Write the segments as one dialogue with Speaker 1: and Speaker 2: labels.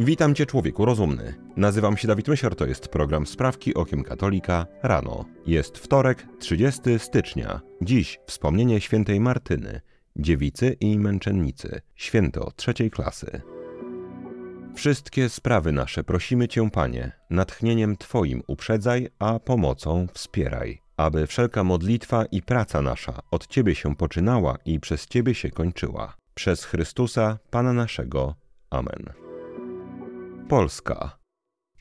Speaker 1: Witam Cię, człowieku rozumny. Nazywam się Dawid Mysior, to jest program Sprawki Okiem Katolika rano. Jest wtorek, 30 stycznia. Dziś wspomnienie świętej Martyny, dziewicy i męczennicy, święto trzeciej klasy. Wszystkie sprawy nasze prosimy Cię, Panie, natchnieniem Twoim uprzedzaj, a pomocą wspieraj, aby wszelka modlitwa i praca nasza od Ciebie się poczynała i przez Ciebie się kończyła. Przez Chrystusa, Pana naszego. Amen. Polska.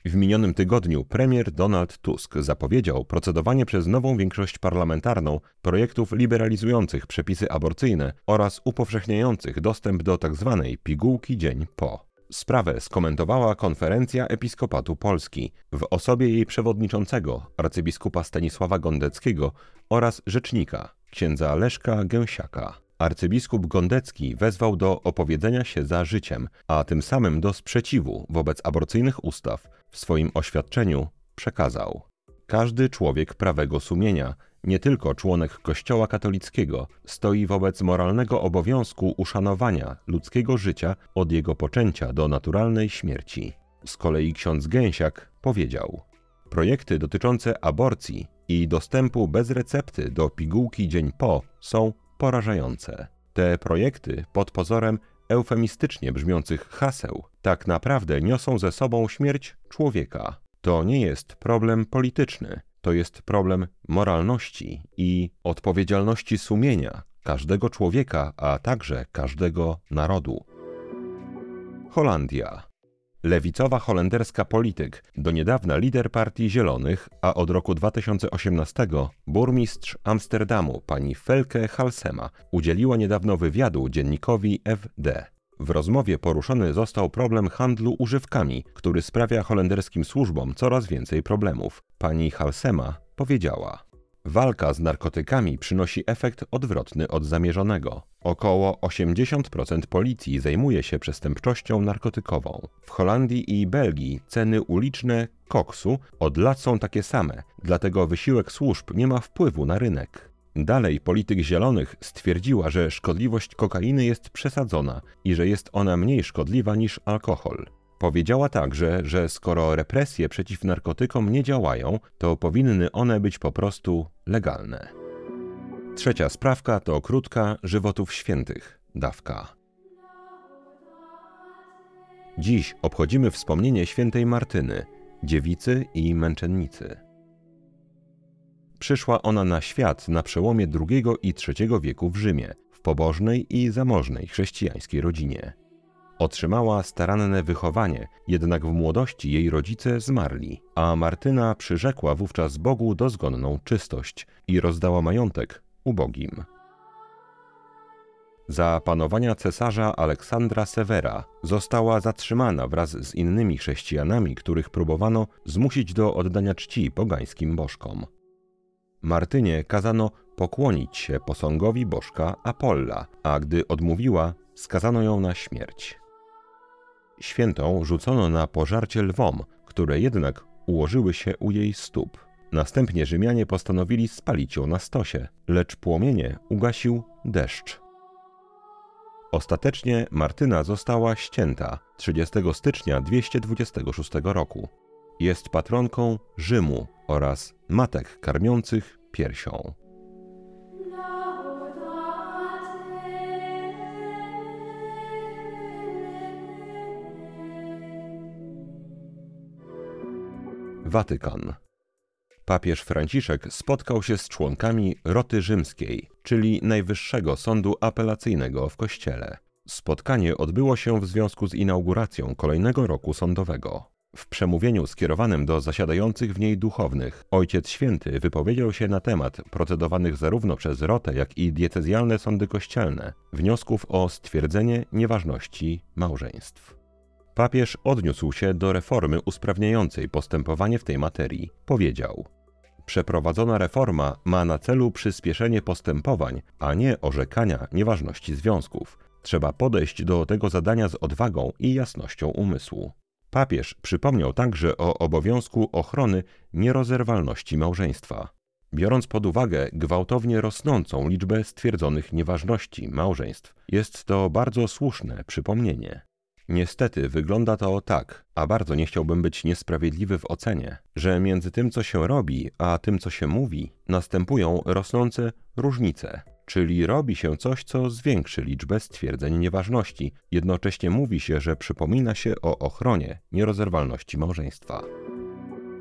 Speaker 1: W minionym tygodniu premier Donald Tusk zapowiedział procedowanie przez nową większość parlamentarną projektów liberalizujących przepisy aborcyjne oraz upowszechniających dostęp do tzw. Tak pigułki dzień po. Sprawę skomentowała konferencja Episkopatu Polski w osobie jej przewodniczącego, arcybiskupa Stanisława Gondeckiego oraz rzecznika, księdza Leszka Gęsiaka. Arcybiskup Gondecki wezwał do opowiedzenia się za życiem, a tym samym do sprzeciwu wobec aborcyjnych ustaw. W swoim oświadczeniu przekazał: Każdy człowiek prawego sumienia, nie tylko członek Kościoła katolickiego, stoi wobec moralnego obowiązku uszanowania ludzkiego życia od jego poczęcia do naturalnej śmierci. Z kolei ksiądz Gęsiak powiedział: Projekty dotyczące aborcji i dostępu bez recepty do pigułki dzień po są porażające. Te projekty pod pozorem eufemistycznie brzmiących haseł tak naprawdę niosą ze sobą śmierć człowieka. To nie jest problem polityczny, to jest problem moralności i odpowiedzialności sumienia każdego człowieka, a także każdego narodu. Holandia. Lewicowa holenderska polityk, do niedawna lider Partii Zielonych, a od roku 2018 burmistrz Amsterdamu pani Felke Halsema udzieliła niedawno wywiadu dziennikowi FD. W rozmowie poruszony został problem handlu używkami, który sprawia holenderskim służbom coraz więcej problemów. Pani Halsema powiedziała: Walka z narkotykami przynosi efekt odwrotny od zamierzonego. Około 80% policji zajmuje się przestępczością narkotykową. W Holandii i Belgii ceny uliczne koksu od lat są takie same, dlatego wysiłek służb nie ma wpływu na rynek. Dalej polityk Zielonych stwierdziła, że szkodliwość kokainy jest przesadzona i że jest ona mniej szkodliwa niż alkohol. Powiedziała także, że skoro represje przeciw narkotykom nie działają, to powinny one być po prostu legalne. Trzecia sprawka to krótka żywotów świętych, dawka. Dziś obchodzimy wspomnienie świętej Martyny, dziewicy i męczennicy. Przyszła ona na świat na przełomie II i III wieku w Rzymie, w pobożnej i zamożnej chrześcijańskiej rodzinie. Otrzymała staranne wychowanie, jednak w młodości jej rodzice zmarli, a Martyna przyrzekła wówczas Bogu dozgonną czystość i rozdała majątek ubogim. Za panowania cesarza Aleksandra Severa została zatrzymana wraz z innymi chrześcijanami, których próbowano zmusić do oddania czci pogańskim bożkom. Martynie kazano pokłonić się posągowi bożka Apolla, a gdy odmówiła, skazano ją na śmierć. Świętą rzucono na pożarcie lwom, które jednak ułożyły się u jej stóp. Następnie Rzymianie postanowili spalić ją na stosie, lecz płomienie ugasił deszcz. Ostatecznie Martyna została ścięta 30 stycznia 226 roku. Jest patronką Rzymu oraz matek karmiących piersią. Watykan. Papież Franciszek spotkał się z członkami Roty Rzymskiej, czyli Najwyższego Sądu Apelacyjnego w Kościele. Spotkanie odbyło się w związku z inauguracją kolejnego roku sądowego. W przemówieniu skierowanym do zasiadających w niej duchownych, Ojciec Święty wypowiedział się na temat procedowanych zarówno przez Rotę, jak i diecezjalne sądy kościelne wniosków o stwierdzenie nieważności małżeństw. Papież odniósł się do reformy usprawniającej postępowanie w tej materii. Powiedział: Przeprowadzona reforma ma na celu przyspieszenie postępowań, a nie orzekania nieważności związków. Trzeba podejść do tego zadania z odwagą i jasnością umysłu. Papież przypomniał także o obowiązku ochrony nierozerwalności małżeństwa. Biorąc pod uwagę gwałtownie rosnącą liczbę stwierdzonych nieważności małżeństw, jest to bardzo słuszne przypomnienie. Niestety wygląda to tak, a bardzo nie chciałbym być niesprawiedliwy w ocenie, że między tym, co się robi, a tym, co się mówi, następują rosnące różnice. Czyli robi się coś, co zwiększy liczbę stwierdzeń nieważności. Jednocześnie mówi się, że przypomina się o ochronie nierozerwalności małżeństwa.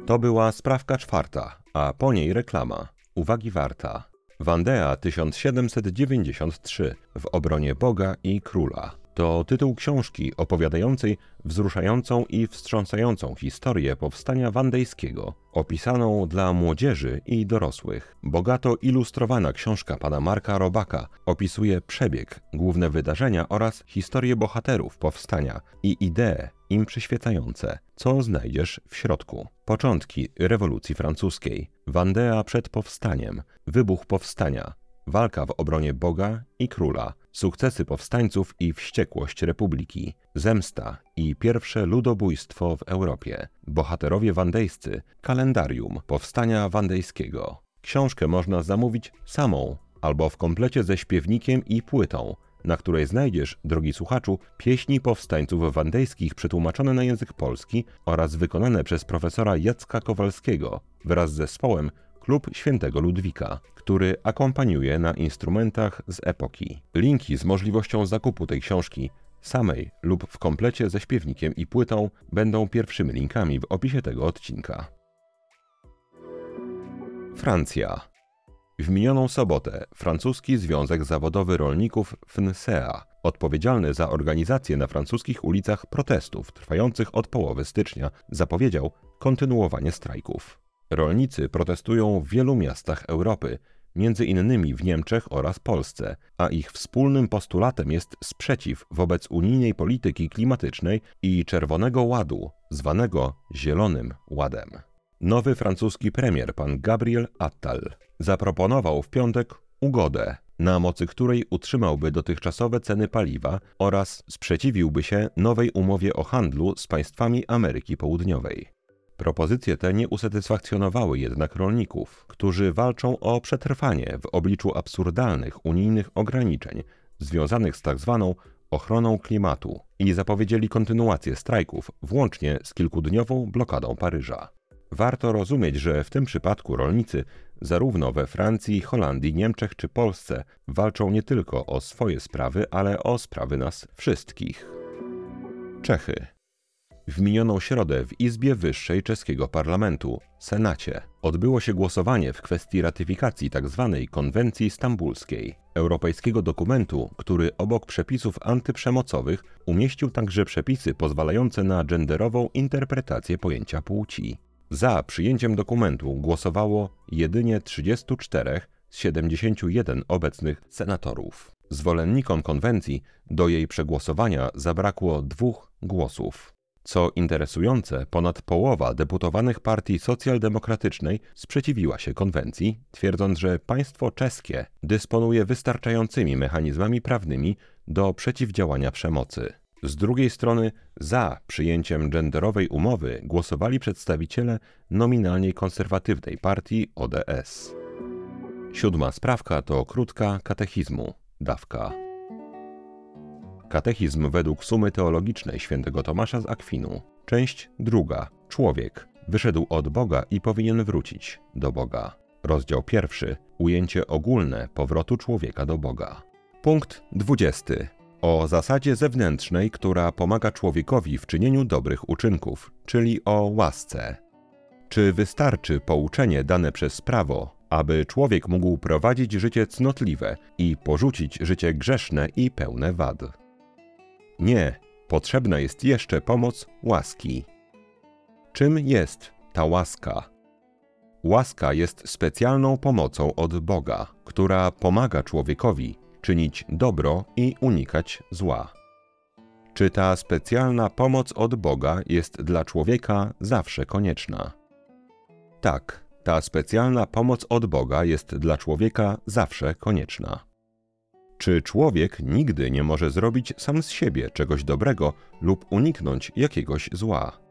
Speaker 1: To była sprawka czwarta, a po niej reklama. Uwagi warta. Wandea 1793 w obronie Boga i Króla. To tytuł książki opowiadającej wzruszającą i wstrząsającą historię powstania wandejskiego, opisaną dla młodzieży i dorosłych. Bogato ilustrowana książka pana Marka Robaka opisuje przebieg, główne wydarzenia oraz historię bohaterów powstania i idee im przyświecające, co znajdziesz w środku. Początki rewolucji francuskiej, Wandea przed powstaniem, wybuch powstania, walka w obronie Boga i króla, sukcesy powstańców i wściekłość republiki, zemsta i pierwsze ludobójstwo w Europie, bohaterowie wandejscy, kalendarium powstania wandejskiego. Książkę można zamówić samą albo w komplecie ze śpiewnikiem i płytą, na której znajdziesz, drogi słuchaczu, pieśni powstańców wandejskich przetłumaczone na język polski oraz wykonane przez profesora Jacka Kowalskiego wraz z zespołem Klub Świętego Ludwika, który akompaniuje na instrumentach z epoki. Linki z możliwością zakupu tej książki samej lub w komplecie ze śpiewnikiem i płytą będą pierwszymi linkami w opisie tego odcinka. Francja. W minioną sobotę francuski Związek Zawodowy Rolników FNSEA, odpowiedzialny za organizację na francuskich ulicach protestów trwających od połowy stycznia, zapowiedział kontynuowanie strajków. Rolnicy protestują w wielu miastach Europy, między innymi w Niemczech oraz Polsce, a ich wspólnym postulatem jest sprzeciw wobec unijnej polityki klimatycznej i Czerwonego Ładu, zwanego Zielonym Ładem. Nowy francuski premier pan Gabriel Attal zaproponował w piątek ugodę, na mocy której utrzymałby dotychczasowe ceny paliwa oraz sprzeciwiłby się nowej umowie o handlu z państwami Ameryki Południowej. Propozycje te nie usatysfakcjonowały jednak rolników, którzy walczą o przetrwanie w obliczu absurdalnych unijnych ograniczeń związanych z tzw. Tak ochroną klimatu i zapowiedzieli kontynuację strajków, włącznie z kilkudniową blokadą Paryża. Warto rozumieć, że w tym przypadku rolnicy zarówno we Francji, Holandii, Niemczech czy Polsce walczą nie tylko o swoje sprawy, ale o sprawy nas wszystkich. Czechy w minioną środę w Izbie Wyższej czeskiego parlamentu, Senacie, odbyło się głosowanie w kwestii ratyfikacji tzw. Tak konwencji stambulskiej, europejskiego dokumentu, który obok przepisów antyprzemocowych umieścił także przepisy pozwalające na genderową interpretację pojęcia płci. Za przyjęciem dokumentu głosowało jedynie 34 z 71 obecnych senatorów. Zwolennikom konwencji do jej przegłosowania zabrakło dwóch głosów. Co interesujące, ponad połowa deputowanych partii socjaldemokratycznej sprzeciwiła się konwencji, twierdząc, że państwo czeskie dysponuje wystarczającymi mechanizmami prawnymi do przeciwdziałania przemocy. Z drugiej strony, za przyjęciem genderowej umowy głosowali przedstawiciele nominalnie konserwatywnej partii ODS. Siódma sprawka to krótka katechizmu, dawka. Katechizm według sumy teologicznej świętego Tomasza z Akwinu. Część druga. Człowiek. Wyszedł od Boga i powinien wrócić do Boga. Rozdział pierwszy. Ujęcie ogólne powrotu człowieka do Boga. Punkt dwudziesty. O zasadzie zewnętrznej, która pomaga człowiekowi w czynieniu dobrych uczynków, czyli o łasce. Czy wystarczy pouczenie dane przez prawo, aby człowiek mógł prowadzić życie cnotliwe i porzucić życie grzeszne i pełne wad? Nie, potrzebna jest jeszcze pomoc łaski. Czym jest ta łaska? Łaska jest specjalną pomocą od Boga, która pomaga człowiekowi czynić dobro i unikać zła. Czy ta specjalna pomoc od Boga jest dla człowieka zawsze konieczna? Tak, ta specjalna pomoc od Boga jest dla człowieka zawsze konieczna. Czy człowiek nigdy nie może zrobić sam z siebie czegoś dobrego lub uniknąć jakiegoś zła?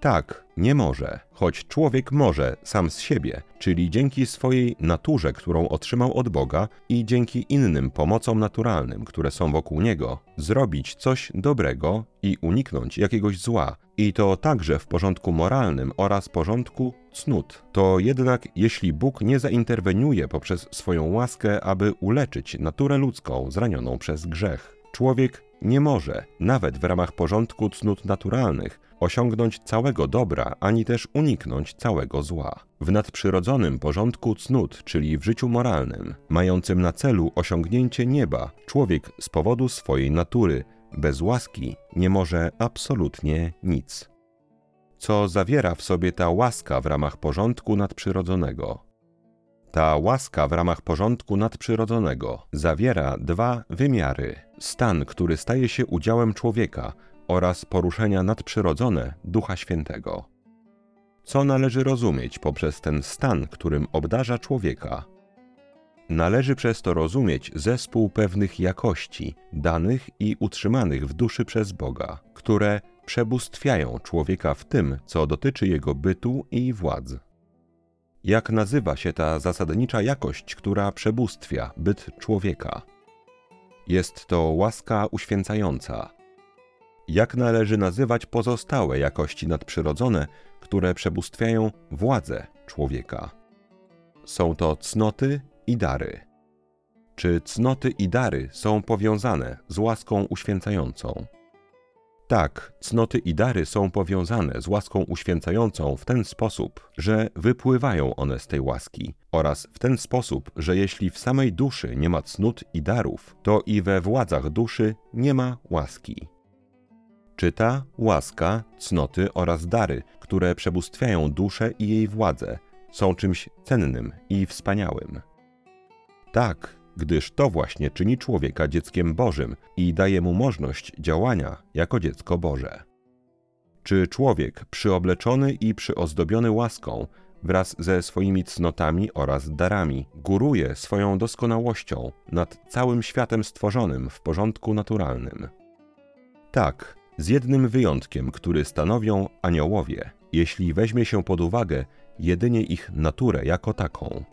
Speaker 1: Tak, nie może, choć człowiek może sam z siebie, czyli dzięki swojej naturze, którą otrzymał od Boga i dzięki innym pomocom naturalnym, które są wokół niego, zrobić coś dobrego i uniknąć jakiegoś zła, i to także w porządku moralnym oraz porządku cnót. To jednak, jeśli Bóg nie zainterweniuje poprzez swoją łaskę, aby uleczyć naturę ludzką zranioną przez grzech, człowiek nie może, nawet w ramach porządku cnót naturalnych, osiągnąć całego dobra, ani też uniknąć całego zła. W nadprzyrodzonym porządku cnót, czyli w życiu moralnym, mającym na celu osiągnięcie nieba, człowiek z powodu swojej natury, bez łaski, nie może absolutnie nic. Co zawiera w sobie ta łaska w ramach porządku nadprzyrodzonego? Ta łaska w ramach porządku nadprzyrodzonego zawiera dwa wymiary: stan, który staje się udziałem człowieka, oraz poruszenia nadprzyrodzone Ducha Świętego. Co należy rozumieć poprzez ten stan, którym obdarza człowieka? Należy przez to rozumieć zespół pewnych jakości, danych i utrzymanych w duszy przez Boga, które przebóstwiają człowieka w tym, co dotyczy jego bytu i władzy. Jak nazywa się ta zasadnicza jakość, która przebóstwia byt człowieka? Jest to łaska uświęcająca. Jak należy nazywać pozostałe jakości nadprzyrodzone, które przebóstwiają władzę człowieka? Są to cnoty i dary. Czy cnoty i dary są powiązane z łaską uświęcającą? Tak, cnoty i dary są powiązane z łaską uświęcającą w ten sposób, że wypływają one z tej łaski, oraz w ten sposób, że jeśli w samej duszy nie ma cnót i darów, to i we władzach duszy nie ma łaski. Czy ta łaska, cnoty oraz dary, które przebóstwiają duszę i jej władzę, są czymś cennym i wspaniałym? Tak, gdyż to właśnie czyni człowieka dzieckiem Bożym i daje mu możliwość działania jako dziecko Boże. Czy człowiek przyobleczony i przyozdobiony łaską wraz ze swoimi cnotami oraz darami góruje swoją doskonałością nad całym światem stworzonym w porządku naturalnym? Tak, z jednym wyjątkiem, który stanowią aniołowie, jeśli weźmie się pod uwagę jedynie ich naturę jako taką.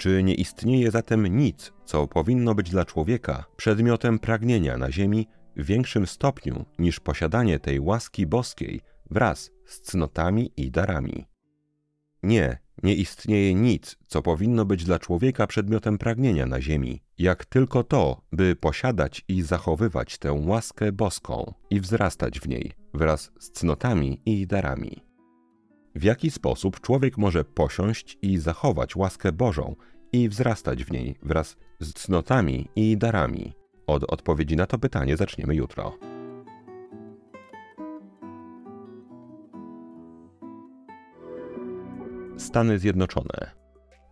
Speaker 1: Czy nie istnieje zatem nic, co powinno być dla człowieka przedmiotem pragnienia na ziemi w większym stopniu niż posiadanie tej łaski boskiej wraz z cnotami i darami? Nie, nie istnieje nic, co powinno być dla człowieka przedmiotem pragnienia na ziemi, jak tylko to, by posiadać i zachowywać tę łaskę boską i wzrastać w niej wraz z cnotami i darami. W jaki sposób człowiek może posiąść i zachować łaskę Bożą i wzrastać w niej wraz z cnotami i darami? Od odpowiedzi na to pytanie zaczniemy jutro. Stany Zjednoczone.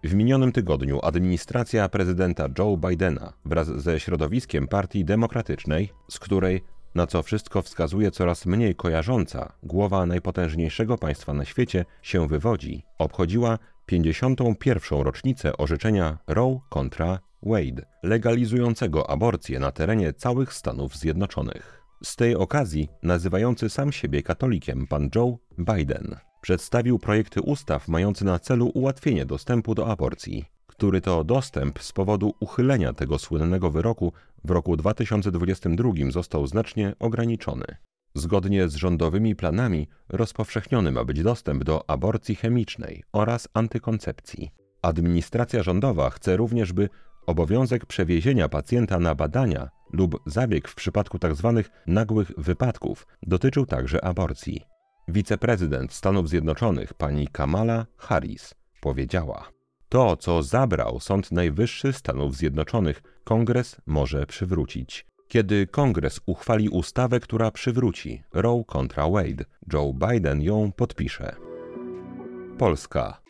Speaker 1: W minionym tygodniu administracja prezydenta Joe Bidena wraz ze środowiskiem Partii Demokratycznej, z której na co wszystko wskazuje coraz mniej kojarząca głowa najpotężniejszego państwa na świecie się wywodzi, obchodziła 51. rocznicę orzeczenia Roe kontra Wade, legalizującego aborcję na terenie całych Stanów Zjednoczonych. Z tej okazji nazywający sam siebie katolikiem pan Joe Biden przedstawił projekty ustaw mające na celu ułatwienie dostępu do aborcji, który to dostęp z powodu uchylenia tego słynnego wyroku w roku 2022 został znacznie ograniczony. Zgodnie z rządowymi planami rozpowszechniony ma być dostęp do aborcji chemicznej oraz antykoncepcji. Administracja rządowa chce również, by obowiązek przewiezienia pacjenta na badania lub zabieg w przypadku tzw. Tak nagłych wypadków dotyczył także aborcji. Wiceprezydent Stanów Zjednoczonych pani Kamala Harris powiedziała: To, co zabrał Sąd Najwyższy Stanów Zjednoczonych, Kongres może przywrócić. Kiedy Kongres uchwali ustawę, która przywróci Roe kontra Wade, Joe Biden ją podpisze. Polska.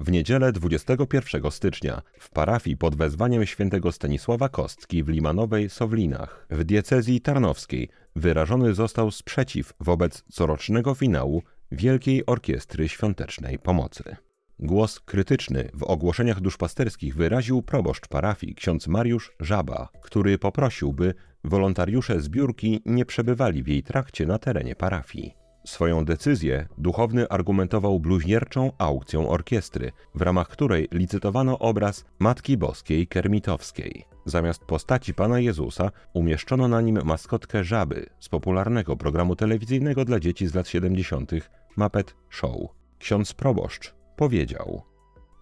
Speaker 1: W niedzielę 21 stycznia w parafii pod wezwaniem świętego Stanisława Kostki w Limanowej Sowlinach w diecezji tarnowskiej wyrażony został sprzeciw wobec corocznego finału Wielkiej Orkiestry Świątecznej Pomocy. Głos krytyczny w ogłoszeniach duszpasterskich wyraził proboszcz parafii ksiądz Mariusz Żaba, który poprosił, by wolontariusze zbiórki nie przebywali w jej trakcie na terenie parafii. Swoją decyzję duchowny argumentował bluźnierczą aukcją orkiestry, w ramach której licytowano obraz Matki Boskiej Kermitowskiej. Zamiast postaci Pana Jezusa umieszczono na nim maskotkę żaby z popularnego programu telewizyjnego dla dzieci z lat 70. Muppet Show. Ksiądz proboszcz powiedział: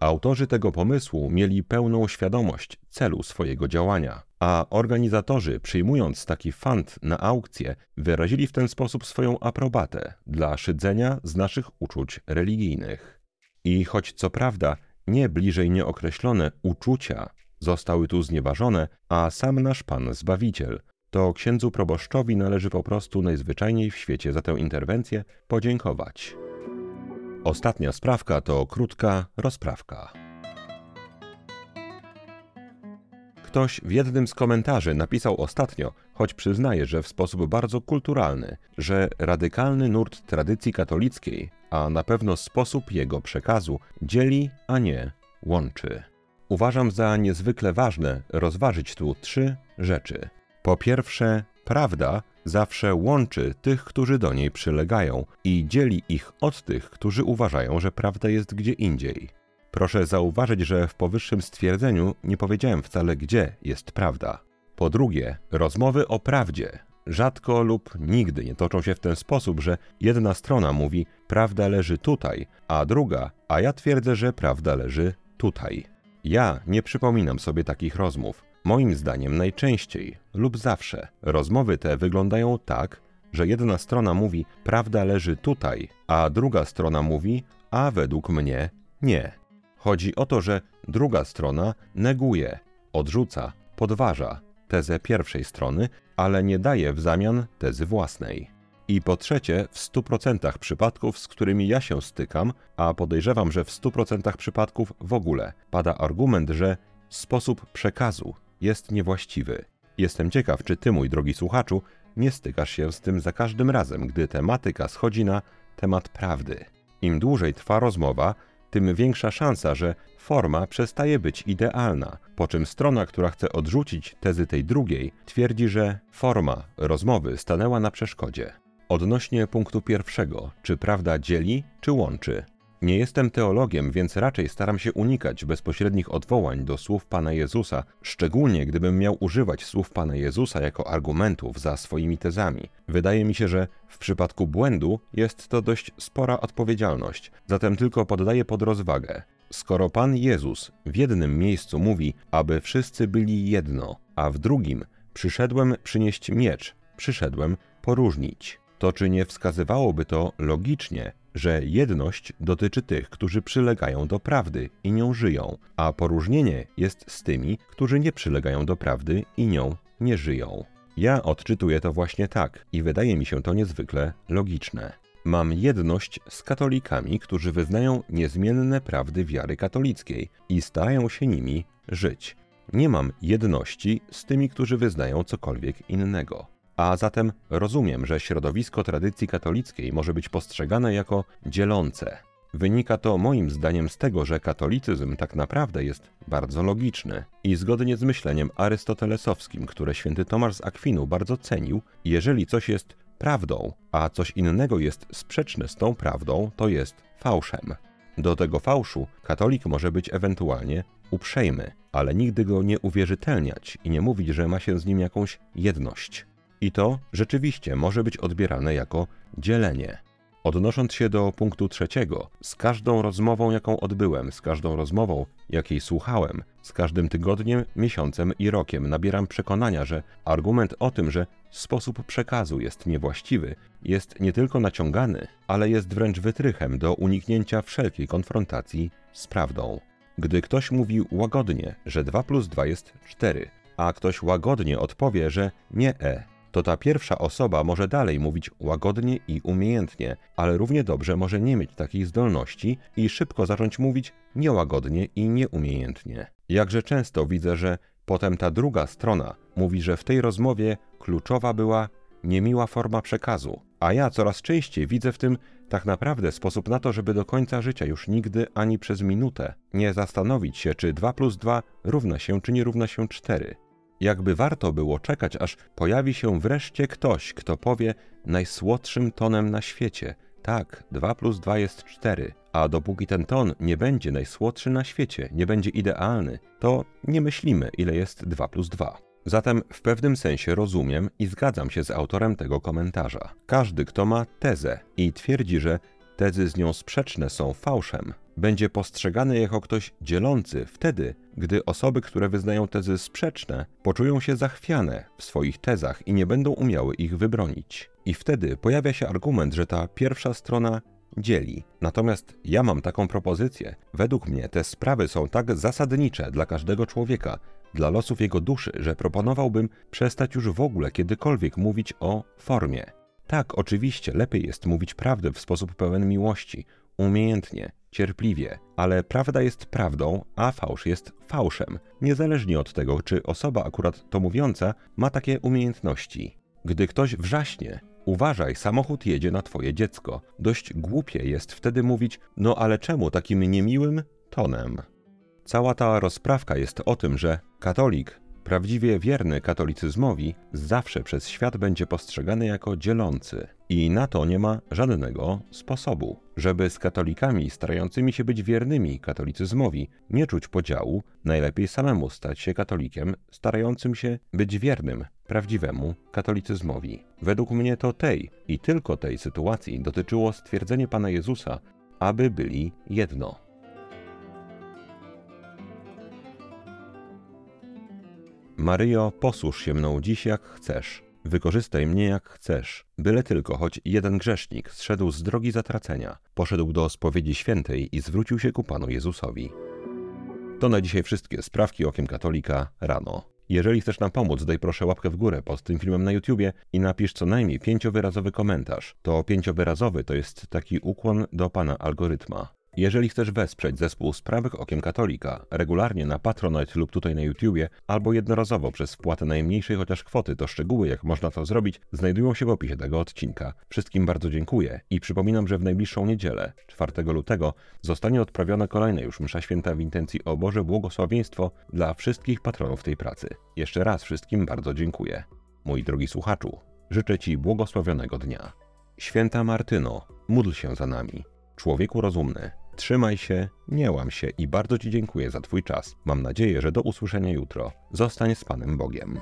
Speaker 1: Autorzy tego pomysłu mieli pełną świadomość celu swojego działania, a organizatorzy, przyjmując taki fant na aukcję, wyrazili w ten sposób swoją aprobatę dla szydzenia z naszych uczuć religijnych. I choć co prawda nie bliżej nieokreślone uczucia zostały tu znieważone, a sam nasz Pan Zbawiciel, to księdzu proboszczowi należy po prostu najzwyczajniej w świecie za tę interwencję podziękować. Ostatnia sprawka to krótka rozprawka. Ktoś w jednym z komentarzy napisał ostatnio, choć przyznaje, że w sposób bardzo kulturalny, że radykalny nurt tradycji katolickiej, a na pewno sposób jego przekazu, dzieli, a nie łączy. Uważam za niezwykle ważne rozważyć tu trzy rzeczy. Po pierwsze, prawda zawsze łączy tych, którzy do niej przylegają i dzieli ich od tych, którzy uważają, że prawda jest gdzie indziej. Proszę zauważyć, że w powyższym stwierdzeniu nie powiedziałem wcale, gdzie jest prawda. Po drugie, rozmowy o prawdzie rzadko lub nigdy nie toczą się w ten sposób, że jedna strona mówi prawda leży tutaj, a druga, a ja twierdzę, że prawda leży tutaj. Ja nie przypominam sobie takich rozmów. Moim zdaniem najczęściej lub zawsze rozmowy te wyglądają tak, że jedna strona mówi prawda leży tutaj, a druga strona mówi a według mnie nie. Chodzi o to, że druga strona neguje, odrzuca, podważa tezę pierwszej strony, ale nie daje w zamian tezy własnej. I po trzecie, w 100% przypadków, z którymi ja się stykam, a podejrzewam, że w 100% przypadków w ogóle, pada argument, że sposób przekazu jest niewłaściwy. Jestem ciekaw, czy ty, mój drogi słuchaczu, nie stykasz się z tym za każdym razem, gdy tematyka schodzi na temat prawdy. Im dłużej trwa rozmowa, tym większa szansa, że forma przestaje być idealna, po czym strona, która chce odrzucić tezy tej drugiej, twierdzi, że forma rozmowy stanęła na przeszkodzie. Odnośnie punktu pierwszego, czy prawda dzieli, czy łączy? Nie jestem teologiem, więc raczej staram się unikać bezpośrednich odwołań do słów Pana Jezusa, szczególnie gdybym miał używać słów Pana Jezusa jako argumentów za swoimi tezami. Wydaje mi się, że w przypadku błędu jest to dość spora odpowiedzialność, zatem tylko poddaję pod rozwagę. Skoro Pan Jezus w jednym miejscu mówi, aby wszyscy byli jedno, a w drugim przyszedłem przynieść miecz, przyszedłem poróżnić, to czy nie wskazywałoby to logicznie, że jedność dotyczy tych, którzy przylegają do prawdy i nią żyją, a poróżnienie jest z tymi, którzy nie przylegają do prawdy i nią nie żyją. Ja odczytuję to właśnie tak i wydaje mi się to niezwykle logiczne. Mam jedność z katolikami, którzy wyznają niezmienne prawdy wiary katolickiej i starają się nimi żyć. Nie mam jedności z tymi, którzy wyznają cokolwiek innego. A zatem rozumiem, że środowisko tradycji katolickiej może być postrzegane jako dzielące. Wynika to moim zdaniem z tego, że katolicyzm tak naprawdę jest bardzo logiczny i zgodnie z myśleniem arystotelesowskim, które święty Tomasz z Akwinu bardzo cenił, jeżeli coś jest prawdą, a coś innego jest sprzeczne z tą prawdą, to jest fałszem. Do tego fałszu katolik może być ewentualnie uprzejmy, ale nigdy go nie uwierzytelniać i nie mówić, że ma się z nim jakąś jedność. I to rzeczywiście może być odbierane jako dzielenie. Odnosząc się do punktu trzeciego, z każdą rozmową, jaką odbyłem, z każdą rozmową, jakiej słuchałem, z każdym tygodniem, miesiącem i rokiem nabieram przekonania, że argument o tym, że sposób przekazu jest niewłaściwy, jest nie tylko naciągany, ale jest wręcz wytrychem do uniknięcia wszelkiej konfrontacji z prawdą. Gdy ktoś mówi łagodnie, że 2 plus 2 jest 4, a ktoś łagodnie odpowie, że nie e, to ta pierwsza osoba może dalej mówić łagodnie i umiejętnie, ale równie dobrze może nie mieć takich zdolności i szybko zacząć mówić niełagodnie i nieumiejętnie. Jakże często widzę, że potem ta druga strona mówi, że w tej rozmowie kluczowa była niemiła forma przekazu, a ja coraz częściej widzę w tym tak naprawdę sposób na to, żeby do końca życia już nigdy ani przez minutę nie zastanowić się, czy 2 plus 2 równa się, czy nie równa się 4. Jakby warto było czekać, aż pojawi się wreszcie ktoś, kto powie najsłodszym tonem na świecie. Tak, 2 plus 2 jest 4, a dopóki ten ton nie będzie najsłodszy na świecie, nie będzie idealny, to nie myślimy, ile jest 2 plus 2. Zatem w pewnym sensie rozumiem i zgadzam się z autorem tego komentarza. Każdy, kto ma tezę i twierdzi, że tezy z nią sprzeczne są fałszem, będzie postrzegany jako ktoś dzielący wtedy, gdy osoby, które wyznają tezy sprzeczne, poczują się zachwiane w swoich tezach i nie będą umiały ich wybronić. I wtedy pojawia się argument, że ta pierwsza strona dzieli. Natomiast ja mam taką propozycję. Według mnie te sprawy są tak zasadnicze dla każdego człowieka, dla losów jego duszy, że proponowałbym przestać już w ogóle kiedykolwiek mówić o formie. Tak, oczywiście, lepiej jest mówić prawdę w sposób pełen miłości, umiejętnie, cierpliwie, ale prawda jest prawdą, a fałsz jest fałszem, niezależnie od tego, czy osoba akurat to mówiąca ma takie umiejętności. Gdy ktoś wrzaśnie, uważaj, samochód jedzie na twoje dziecko. Dość głupie jest wtedy mówić, no ale czemu takim niemiłym tonem? Cała ta rozprawka jest o tym, że katolik, prawdziwie wierny katolicyzmowi, zawsze przez świat będzie postrzegany jako dzielący. I na to nie ma żadnego sposobu. Żeby z katolikami starającymi się być wiernymi katolicyzmowi nie czuć podziału, najlepiej samemu stać się katolikiem starającym się być wiernym prawdziwemu katolicyzmowi. Według mnie to tej i tylko tej sytuacji dotyczyło stwierdzenie Pana Jezusa, aby byli jedno. Maryjo, posłuż się mną dziś jak chcesz. Wykorzystaj mnie jak chcesz, byle tylko choć jeden grzesznik zszedł z drogi zatracenia, poszedł do spowiedzi świętej i zwrócił się ku Panu Jezusowi. To na dzisiaj wszystkie sprawki okiem katolika rano. Jeżeli chcesz nam pomóc, daj proszę łapkę w górę pod tym filmem na YouTubie i napisz co najmniej pięciowyrazowy komentarz. To pięciowyrazowy to jest taki ukłon do pana algorytma. Jeżeli chcesz wesprzeć zespół Sprawych Okiem Katolika regularnie na Patronite lub tutaj na YouTubie, albo jednorazowo przez wpłatę najmniejszej chociaż kwoty, to szczegóły jak można to zrobić znajdują się w opisie tego odcinka. Wszystkim bardzo dziękuję i przypominam, że w najbliższą niedzielę, 4 lutego, zostanie odprawiona kolejna już msza święta w intencji o Boże błogosławieństwo dla wszystkich patronów tej pracy. Jeszcze raz wszystkim bardzo dziękuję. Mój drogi słuchaczu, życzę Ci błogosławionego dnia. Święta Martyno, módl się za nami. Człowieku rozumny, Trzymaj się, nie łam się i bardzo Ci dziękuję za Twój czas. Mam nadzieję, że do usłyszenia jutro. Zostań z Panem Bogiem.